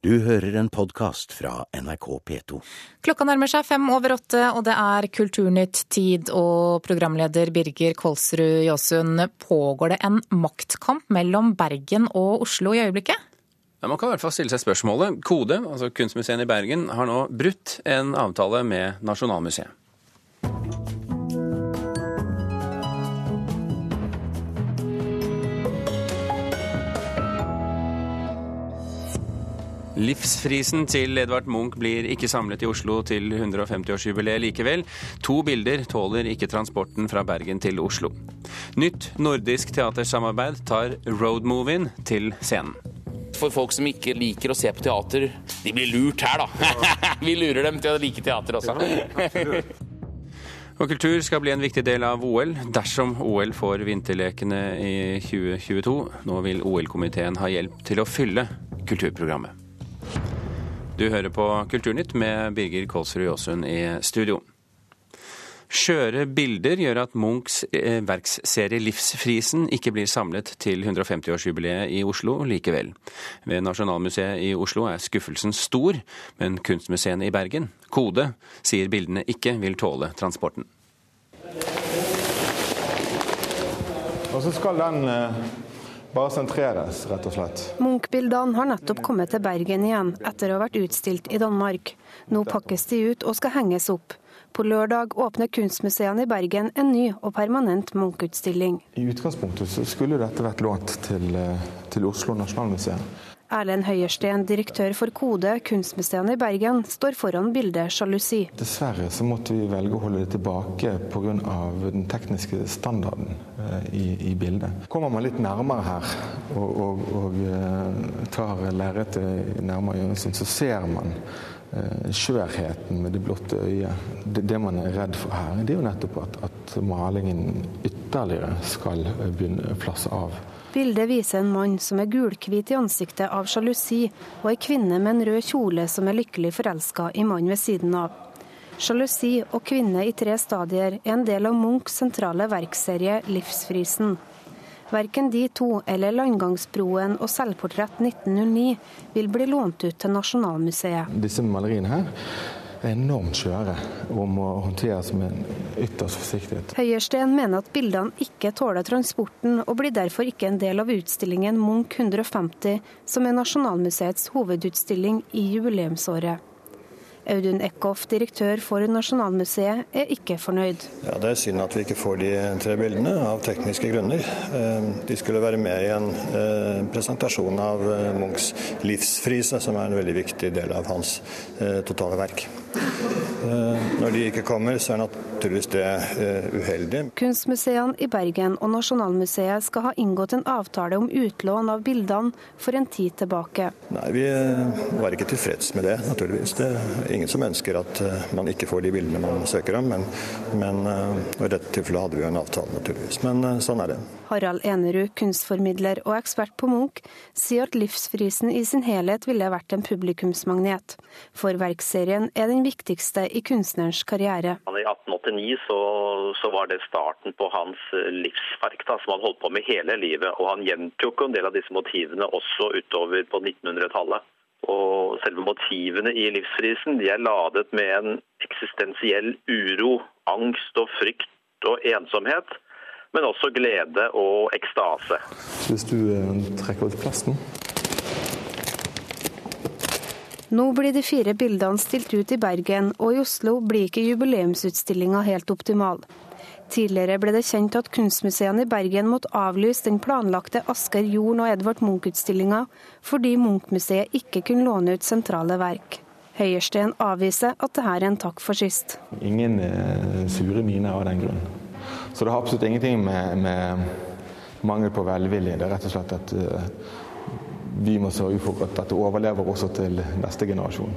Du hører en podkast fra NRK P2. Klokka nærmer seg fem over åtte, og det er Kulturnytt-tid. Og programleder Birger Kolsrud Jåsund, pågår det en maktkamp mellom Bergen og Oslo i øyeblikket? Ja, man kan i hvert fall stille seg spørsmålet. Kode, altså Kunstmuseet i Bergen, har nå brutt en avtale med Nasjonalmuseet. Livsfrisen til Edvard Munch blir ikke samlet i Oslo til 150-årsjubileet likevel. To bilder tåler ikke transporten fra Bergen til Oslo. Nytt nordisk teatersamarbeid tar roadmovien til scenen. For folk som ikke liker å se på teater, de blir lurt her, da. Vi lurer dem til å like teater også. Og kultur skal bli en viktig del av OL, dersom OL får vinterlekene i 2022. Nå vil OL-komiteen ha hjelp til å fylle kulturprogrammet. Du hører på Kulturnytt med Birger Kålsrud Jåsund i studio. Skjøre bilder gjør at Munchs eh, verksserie Livsfrisen ikke blir samlet til 150-årsjubileet i Oslo likevel. Ved Nasjonalmuseet i Oslo er skuffelsen stor, men kunstmuseene i Bergen, Kode, sier bildene ikke vil tåle transporten. Og så skal den eh, bare sentreres, rett og slett. Munch-bildene har nettopp kommet til Bergen igjen, etter å ha vært utstilt i Danmark. Nå pakkes de ut og skal henges opp. På lørdag åpner kunstmuseene i Bergen en ny og permanent Munch-utstilling. I utgangspunktet skulle dette vært lånt til, eh, til Oslo Nasjonalmuseum. Erlend Høiersten, direktør for Kode, kunstmuseene i Bergen, står foran bildet 'Sjalusi'. Dessverre så måtte vi velge å holde det tilbake pga. den tekniske standarden eh, i, i, bildet. Kommer man litt nærmere her og, og, og eh, tar lerretet nærmere så ser man skjørheten med det blotte øyet. Det, det, man er redd for her, det er jo nettopp at, at malingen ytterligere skal begynne å flasse av. Bildet viser en mann som er gulhvit i ansiktet av sjalusi, og ei kvinne med en rød kjole som er lykkelig forelska i mannen ved siden av. Sjalusi og kvinne i tre stadier er en del av Munchs sentrale verkserie Livsfrisen. Verken de to eller Landgangsbroen og Selvportrett 1909 vil bli lånt ut til Nasjonalmuseet. Disse maleriene her er enormt svære og må håndteres med ytterst forsiktighet. Høiersten mener at bildene ikke tåler transporten, og blir derfor ikke en del av utstillingen Munch 150, som er Nasjonalmuseets hovedutstilling i jubileumsåret. Audun Eckhoff, direktør for Nasjonalmuseet, er ikke fornøyd. Ja, Det er synd at vi ikke får de tre bildene, av tekniske grunner. Eh, de skulle være med i en eh, presentasjon av eh, Munchs livsfrise, som er en veldig viktig del av hans totale verk. Når de ikke kommer, så er naturligvis det uheldig. Kunstmuseene i Bergen og Nasjonalmuseet skal ha inngått en avtale om utlån av bildene for en tid tilbake. Nei, Vi var ikke tilfreds med det, naturligvis. Det er ingen som ønsker at man ikke får de bildene man søker om, men, men i dette tilfellet hadde vi jo en avtale, naturligvis. Men sånn er det. Harald Enerud, kunstformidler og ekspert på Munch, sier at Livsfrisen i sin helhet ville vært en publikumsmagnet. For verkserien er den viktigste i kunstnerens karriere. I 1889 så, så var det starten på hans livsverk, da, som han holdt på med hele livet. Og han gjentok en del av disse motivene også utover på 1900-tallet. Og selve motivene i livsfrisen de er ladet med en eksistensiell uro, angst og frykt og ensomhet men også glede og ekstase. Hvis du eh, trekker ut plasten Nå blir de fire bildene stilt ut i Bergen, og i Oslo blir ikke jubileumsutstillinga helt optimal. Tidligere ble det kjent at kunstmuseene i Bergen måtte avlyse den planlagte Asker Jorn og Edvard Munch-utstillinga, fordi Munch-museet ikke kunne låne ut sentrale verk. Høyersten avviser at dette er en takk for sist. Ingen eh, sure miner av den grunn. Så det har absolutt ingenting med, med mangel på velvilje. Det er rett og slett at uh, vi må sørge for at dette overlever også til neste generasjon.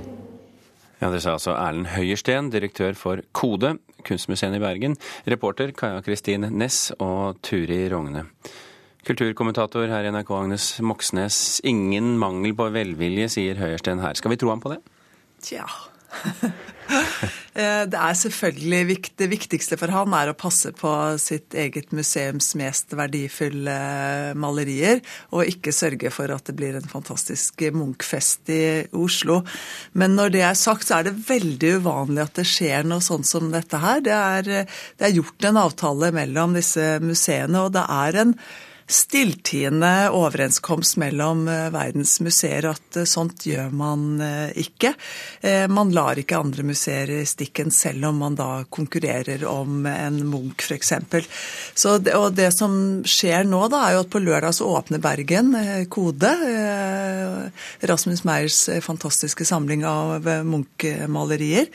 Ja, Det sa altså Erlend Høyersten, direktør for Kode, kunstmuseet i Bergen. Reporter Kaja Kristin Næss og Turi Rogne. Kulturkommentator her i NRK Agnes Moxnes. Ingen mangel på velvilje, sier Høyersten her. Skal vi tro ham på det? Tja, det er selvfølgelig Det viktigste for han er å passe på sitt eget museums mest verdifulle malerier, og ikke sørge for at det blir en fantastisk Munch-fest i Oslo. Men når det er sagt, så er det veldig uvanlig at det skjer noe sånt som dette her. Det er, det er gjort en avtale mellom disse museene, og det er en stilltiende overenskomst mellom eh, verdens museer at eh, sånt gjør man eh, ikke. Man lar ikke andre museer i stikken selv om man da konkurrerer om en Munch f.eks. Og det som skjer nå, da, er jo at på lørdag så åpner Bergen Kode. Rasmus Meyers fantastiske samling av Munch-malerier.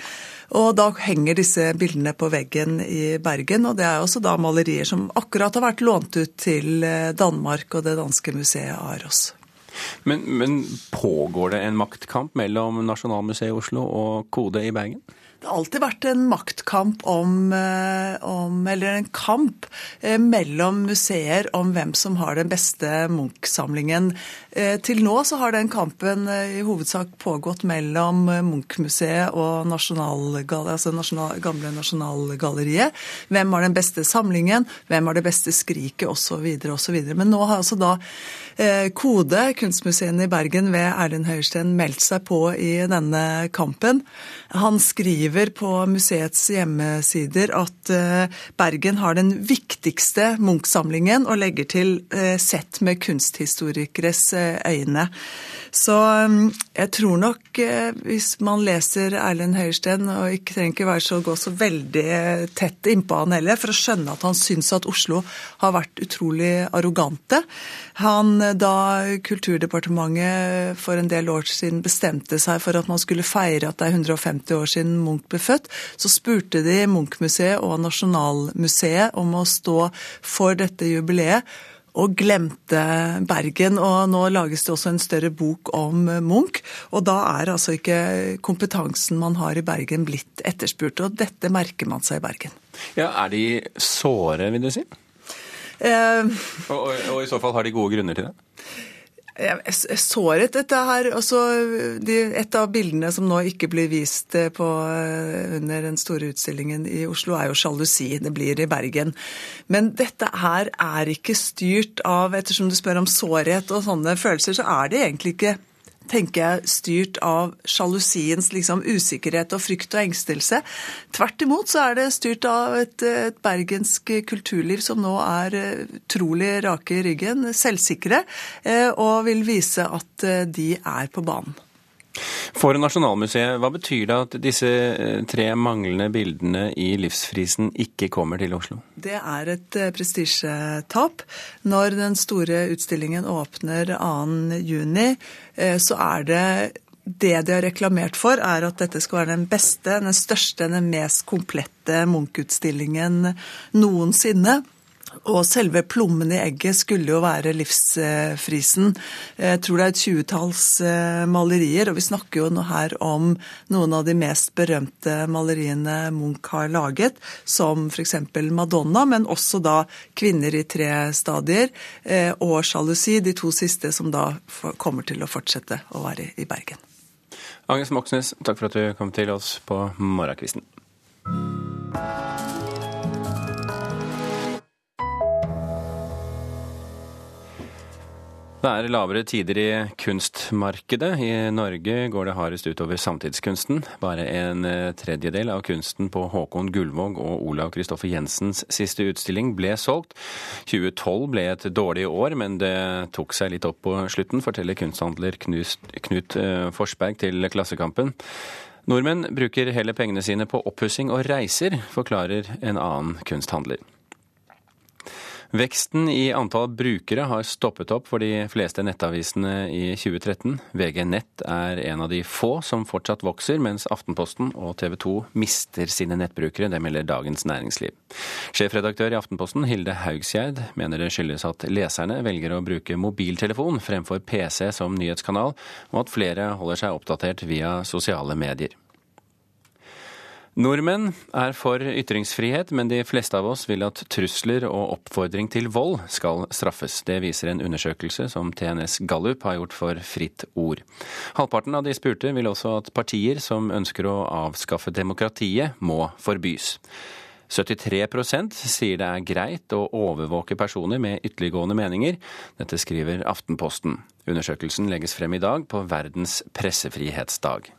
Og da henger disse bildene på veggen i Bergen, og det er også da malerier som akkurat har vært lånt ut til eh, Danmark og det danske museet Aros. Men, men pågår det en maktkamp mellom Nasjonalmuseet i Oslo og Kode i Bergen? Det har alltid vært en maktkamp om, eh, om, Eller en kamp eh, mellom museer om hvem som har den beste Munch-samlingen. Eh, til nå så har den kampen i hovedsak pågått mellom Munch-museet og altså nasjonal, gamle Nasjonalgalleriet. Hvem har den beste samlingen, hvem har det beste skriket, osv. osv. Men nå har altså da Kode, kunstmuseene i Bergen ved Erlend Høiersten, meldt seg på i denne kampen. Han skriver på museets hjemmesider at eh, Bergen har den viktigste Munch-samlingen, og legger til eh, sett med kunsthistorikeres eh, øyne. Så jeg tror nok, hvis man leser Erlend Høiersten, og ikke trenger ikke være så, gå så veldig tett innpå han heller, for å skjønne at han syns at Oslo har vært utrolig arrogante. Han, da Kulturdepartementet for en del år siden bestemte seg for at man skulle feire at det er 150 år siden Munch ble født, så spurte de Munch-museet og Nasjonalmuseet om å stå for dette jubileet. Og glemte Bergen. Og nå lages det også en større bok om Munch. Og da er altså ikke kompetansen man har i Bergen blitt etterspurt. Og dette merker man seg i Bergen. Ja, Er de såre, vil du si? Og, og, og, i så fall har de gode grunner til det? Jeg såret dette her. De, et av bildene som nå ikke blir vist eh, på, eh, under den store utstillingen i Oslo, er jo sjalusi. Det blir i Bergen. Men dette her er ikke styrt av Ettersom du spør om sårhet og sånne følelser, så er det egentlig ikke tenker jeg, styrt av sjalusiens liksom, usikkerhet og frykt og engstelse. Tvert imot så er det styrt av et, et bergensk kulturliv som nå er eh, utrolig rake i ryggen, selvsikre, eh, og vil vise at eh, de er på banen. For Nasjonalmuseet, hva betyr det at disse eh, tre manglende bildene i Livsfrisen ikke kommer til Oslo? Det er et eh, prestisjetap. Når den store utstillingen åpner 2.6, eh, så er det det de har reklamert for, er at dette skal være den beste, den største, den mest komplette Munch-utstillingen noensinne. Og selve plommen i egget skulle jo være livsfrisen. Jeg tror det er et tjuetalls eh, malerier, og vi snakker jo nå her om noen av de mest berømte maleriene Munch har laget, som f.eks. Madonna, men også da 'Kvinner i tre stadier' eh, og 'Sjalusi', de to siste som da kommer til å fortsette å være i Bergen. Agnes Moxnes, takk for at du kom til oss på morgenkvisten. Det er lavere tider i kunstmarkedet. I Norge går det hardest utover samtidskunsten. Bare en eh, tredjedel av kunsten på Håkon Gullvåg og Olav Kristoffer Jensens siste utstilling ble solgt. 2012 ble et dårlig år, men det tok seg litt opp på slutten, forteller kunsthandler Knut eh, Forsberg til Klassekampen. Nordmenn bruker heller pengene sine på oppussing og reiser, forklarer en annen kunsthandler. Veksten i antall brukere har stoppet opp for de fleste nettavisene i 2013. VG Nett er en av de få som fortsatt vokser, mens Aftenposten og TV 2 mister sine nettbrukere. Det melder Dagens Næringsliv. Sjefredaktør i Aftenposten, Hilde Haugsgjerd, mener det skyldes at leserne velger å bruke mobiltelefon fremfor PC som nyhetskanal, og at flere holder seg oppdatert via sosiale medier. Nordmenn er for ytringsfrihet, men de fleste av oss vil at trusler og oppfordring til vold skal straffes. Det viser en undersøkelse som TNS Gallup har gjort for Fritt Ord. Halvparten av de spurte vil også at partier som ønsker å avskaffe demokratiet, må forbys. 73% sier det er greit å overvåke personer med ytterliggående meninger. Dette skriver Aftenposten. Undersøkelsen legges frem i dag på verdens pressefrihetsdag.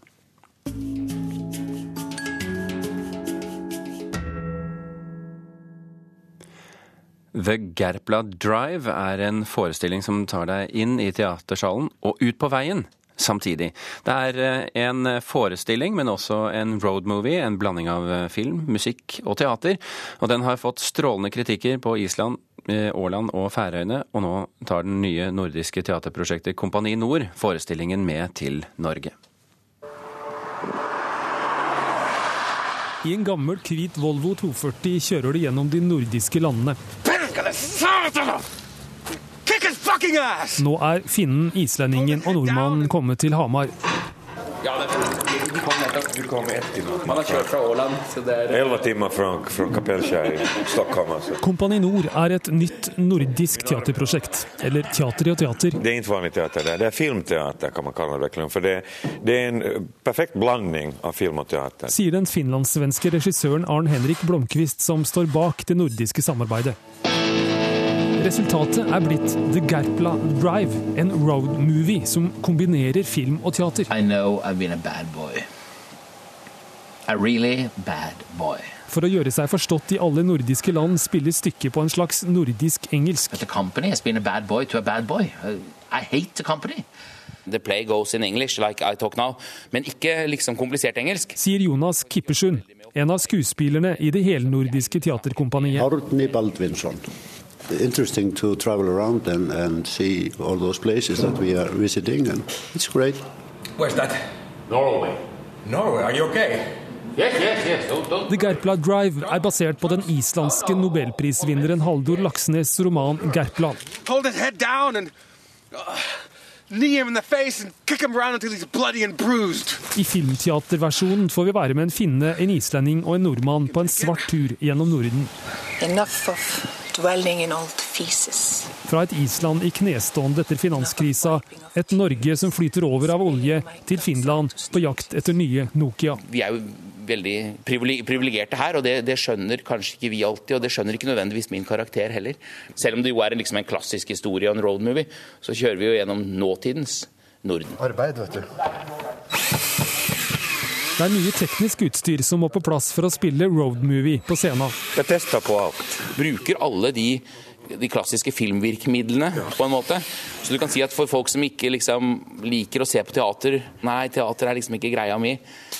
The Gerpla Drive er en forestilling som tar deg inn i teatersalen og ut på veien samtidig. Det er eh, en forestilling, men også en roadmovie, en blanding av eh, film, musikk og teater. Og den har fått strålende kritikker på Island, eh, Åland og Færøyene, og nå tar den nye nordiske teaterprosjektet Kompani Nord forestillingen med til Norge. I en gammel, hvit Volvo 240 kjører du gjennom de nordiske landene. Nå er finnen, islendingen og nordmannen kommet til Hamar. Ja, du kom nettopp. Du kom ett time. Man har kjørt fra Åland. så det er... Elleve timer fra, fra Kapellskjær i Stockholm. Altså. Kompani Nord er et nytt nordisk teaterprosjekt. Eller teater i og teater. Det er ikke vanlig teater. Det Det er filmteater, kan man kalle det. For det, det er en perfekt blanding av film og teater. Sier den finlandssvenske regissøren Arn Henrik Blomkvist, som står bak det nordiske samarbeidet. Resultatet er blitt The Gerpla Drive, en roadmovie som kombinerer film og teater. Really For å gjøre seg forstått i alle nordiske land spiller stykket på en slags nordisk engelsk. The play goes in English, like I talk now, men ikke liksom komplisert engelsk. Sier Jonas Kippersund, en av skuespillerne i det helnordiske teaterkompaniet. Árni Baldvinsson interesting to travel around and, and see all those places that we are visiting, and it's great. Where's that? Norway. Norway, are you okay? Yes, yes, yes. Don't, don't. The Gerpla Drive er basert på den islandske nobelprisvinneren Haldor Laksnes' roman 'Gerpla'. Hold his head down and uh, knee him in the face and kick him around until he's bloody. I filmteaterversjonen får vi være med en finne, en islending og en nordmann på en svart tur gjennom Norden. Enough of fra et Island i knestående etter finanskrisa, et Norge som flyter over av olje, til Finland på jakt etter nye Nokia. Vi er jo veldig privilegerte her, og det, det, skjønner kanskje ikke vi alltid. Og det skjønner ikke nødvendigvis min karakter heller. Selv om det jo er liksom en klassisk historie og en roadmovie, så kjører vi jo gjennom nåtidens Norden. Arbeid, vet du. Det er mye teknisk utstyr som må på plass for å spille roadmovie på scenen. Jeg tester på alt. Bruker alle de, de klassiske filmvirkemidlene, på en måte. Så du kan si at for folk som ikke liksom liker å se på teater Nei, teater er liksom ikke greia mi.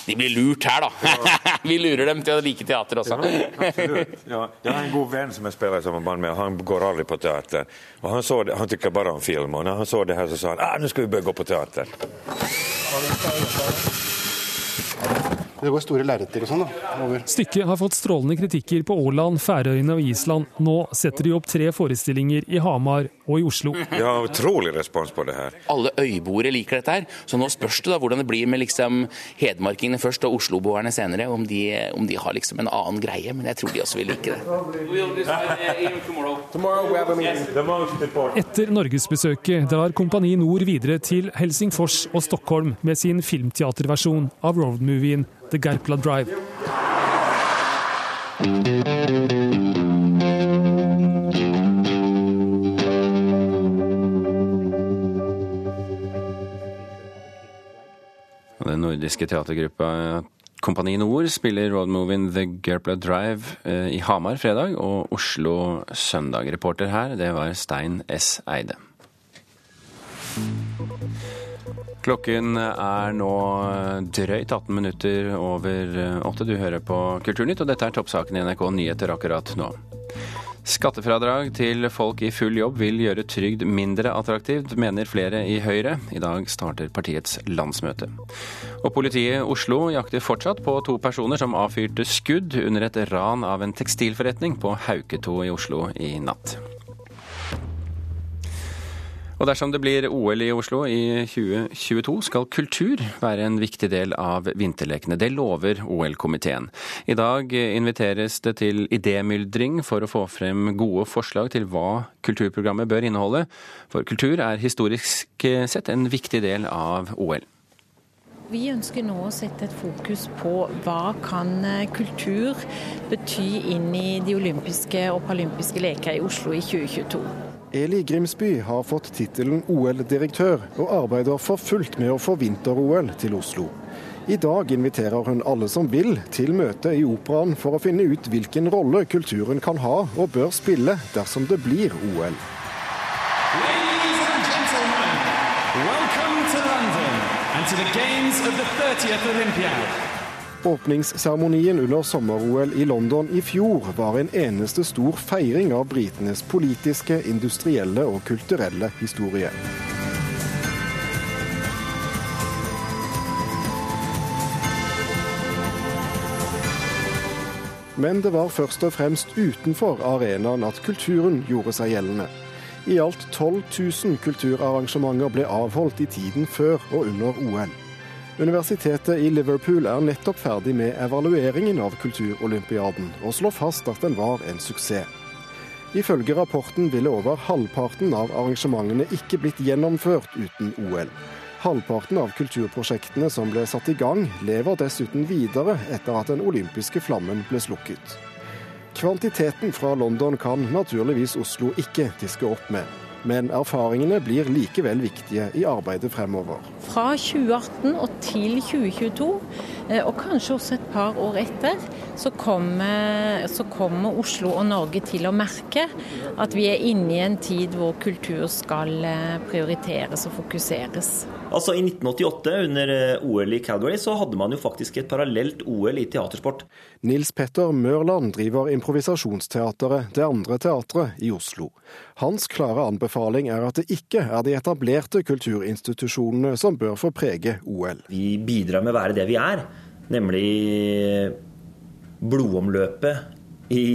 De blir lurt her, da. Vi lurer dem til å like teater også. Ja, jeg har en god venn som jeg spiller sammen med, han går aldri på teater. Og han, så det, han tykker bare om film. Og når han så det her, så sa han ah, nå skal vi bør gå på teater. Det går store lerreter og sånn. over. Stykket har fått strålende kritikker på Åland, Færøyene og Island. Nå setter de opp tre forestillinger i Hamar og i Oslo. Vi har utrolig respons på det her. Alle øyboere liker dette her. Så nå spørs det da hvordan det blir med liksom hedmarkingene først og osloboerne senere. Om de, om de, har liksom en annen greie. Men jeg tror de også vil like det. Etter norgesbesøket drar Kompani Nord videre til Helsingfors og Stockholm med sin filmteaterversjon av roadmovien The Gerpla Drive. Den nordiske teatergruppa Kompani Nord spiller roadmovien The Gerpla Drive eh, i Hamar fredag og Oslo søndag. Reporter her, det var Stein S. Eide. Klokken er nå drøyt 18 minutter over åtte. Du hører på Kulturnytt, og dette er toppsaken i NRK Nyheter akkurat nå. Skattefradrag til folk i full jobb vil gjøre trygd mindre attraktivt, mener flere i Høyre. I dag starter partiets landsmøte. Og politiet Oslo jakter fortsatt på to personer som avfyrte skudd under et ran av en tekstilforretning på Hauketo i Oslo i natt. Og dersom det blir OL i Oslo i 2022, skal kultur være en viktig del av vinterlekene. Det lover OL-komiteen. I dag inviteres det til idémyldring for å få frem gode forslag til hva kulturprogrammet bør inneholde. For kultur er historisk sett en viktig del av OL. Vi ønsker nå å sette et fokus på hva kan eh, kultur bety inn i de olympiske og paralympiske leker i Oslo i 2022. Eli Grimsby har fått tittelen OL-direktør, og arbeider for fullt med å få vinter-OL til Oslo. I dag inviterer hun alle som vil til møte i Operaen for å finne ut hvilken rolle kulturen kan ha og bør spille dersom det blir OL. Welcome to London and to the games of the 30th Olympiad. Åpningsseremonien under sommer-OL i London i fjor var en eneste stor feiring av britenes politiske, industrielle og kulturelle historie. Men det var først og fremst utenfor arenaen at kulturen gjorde seg gjeldende. I alt 12 000 kulturarrangementer ble avholdt i tiden før og under OL. Universitetet i Liverpool er nettopp ferdig med evalueringen av Kulturolympiaden, og slår fast at den var en suksess. Ifølge rapporten ville over halvparten av arrangementene ikke blitt gjennomført uten OL. Halvparten av kulturprosjektene som ble satt i gang, lever dessuten videre etter at den olympiske flammen ble slukket. Kvantiteten fra London kan naturligvis Oslo ikke diske opp med. Men erfaringene blir likevel viktige i arbeidet fremover. Fra 2018 og til 2022, eh, og kanskje også et par år etter, så kommer, så kommer, Oslo og Norge til å merke at vi er inne i en tid hvor kultur skal eh, prioriteres og fokuseres. Altså I 1988, under eh, OL i Calgary, så hadde man jo faktisk et parallelt OL i teatersport. Nils Petter Mørland driver improvisasjonsteateret Det Andre Teatret i Oslo. Hans klare anbefaling er at det ikke er de etablerte kulturinstitusjonene som bør få prege OL. Vi bidrar med å være det vi er, nemlig blodomløpet i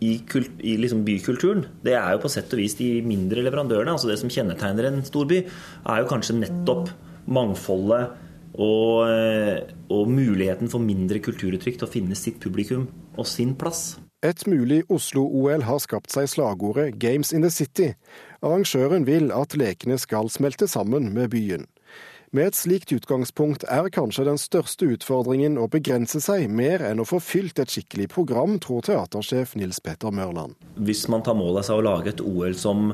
i, kult, i liksom bykulturen, det er jo på sett og vis de mindre leverandørene. altså Det som kjennetegner en storby, er jo kanskje nettopp mangfoldet og, eh, og muligheten for mindre kulturuttrykk til å finne sitt publikum og sin plass. Et mulig Oslo-OL har skapt seg slagordet 'Games in the City'. Arrangøren vil at lekene skal smelte sammen med byen. Med et slikt utgangspunkt er kanskje den største utfordringen å begrense seg mer enn å få fylt et skikkelig program, tror teatersjef Nils Petter Mørland. Hvis man tar mål av seg å lage et OL som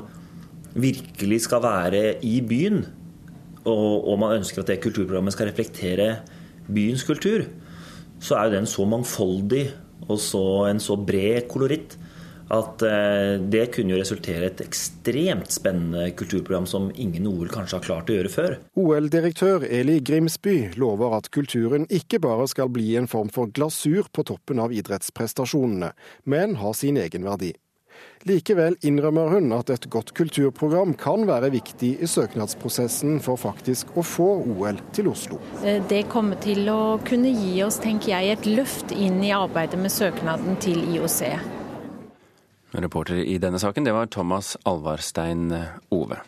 virkelig skal være i byen, og, og man ønsker at det kulturprogrammet skal reflektere byens kultur, så er jo den så mangfoldig og så en så bred koloritt at eh, det kunne jo resultere i et ekstremt spennende kulturprogram som ingen OL kanskje har klart å gjøre før. OL-direktør Eli Grimsby lover at kulturen ikke bare skal bli en form for glasur på toppen av idrettsprestasjonene, men ha sin egen verdi. Likevel innrømmer hun at et godt kulturprogram kan være viktig i søknadsprosessen for faktisk å få OL til Oslo. Eh, det kommer til å kunne gi oss, tenker jeg, et løft inn i arbeidet med søknaden til IOC. Reporter i denne saken, det var Thomas Alvarstein Ove.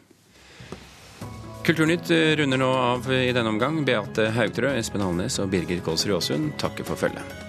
Kulturnytt runder nå av i denne omgang. Beate Haugtrø, Espen Halnes og Birger Kolsrud Aasund takker for følget.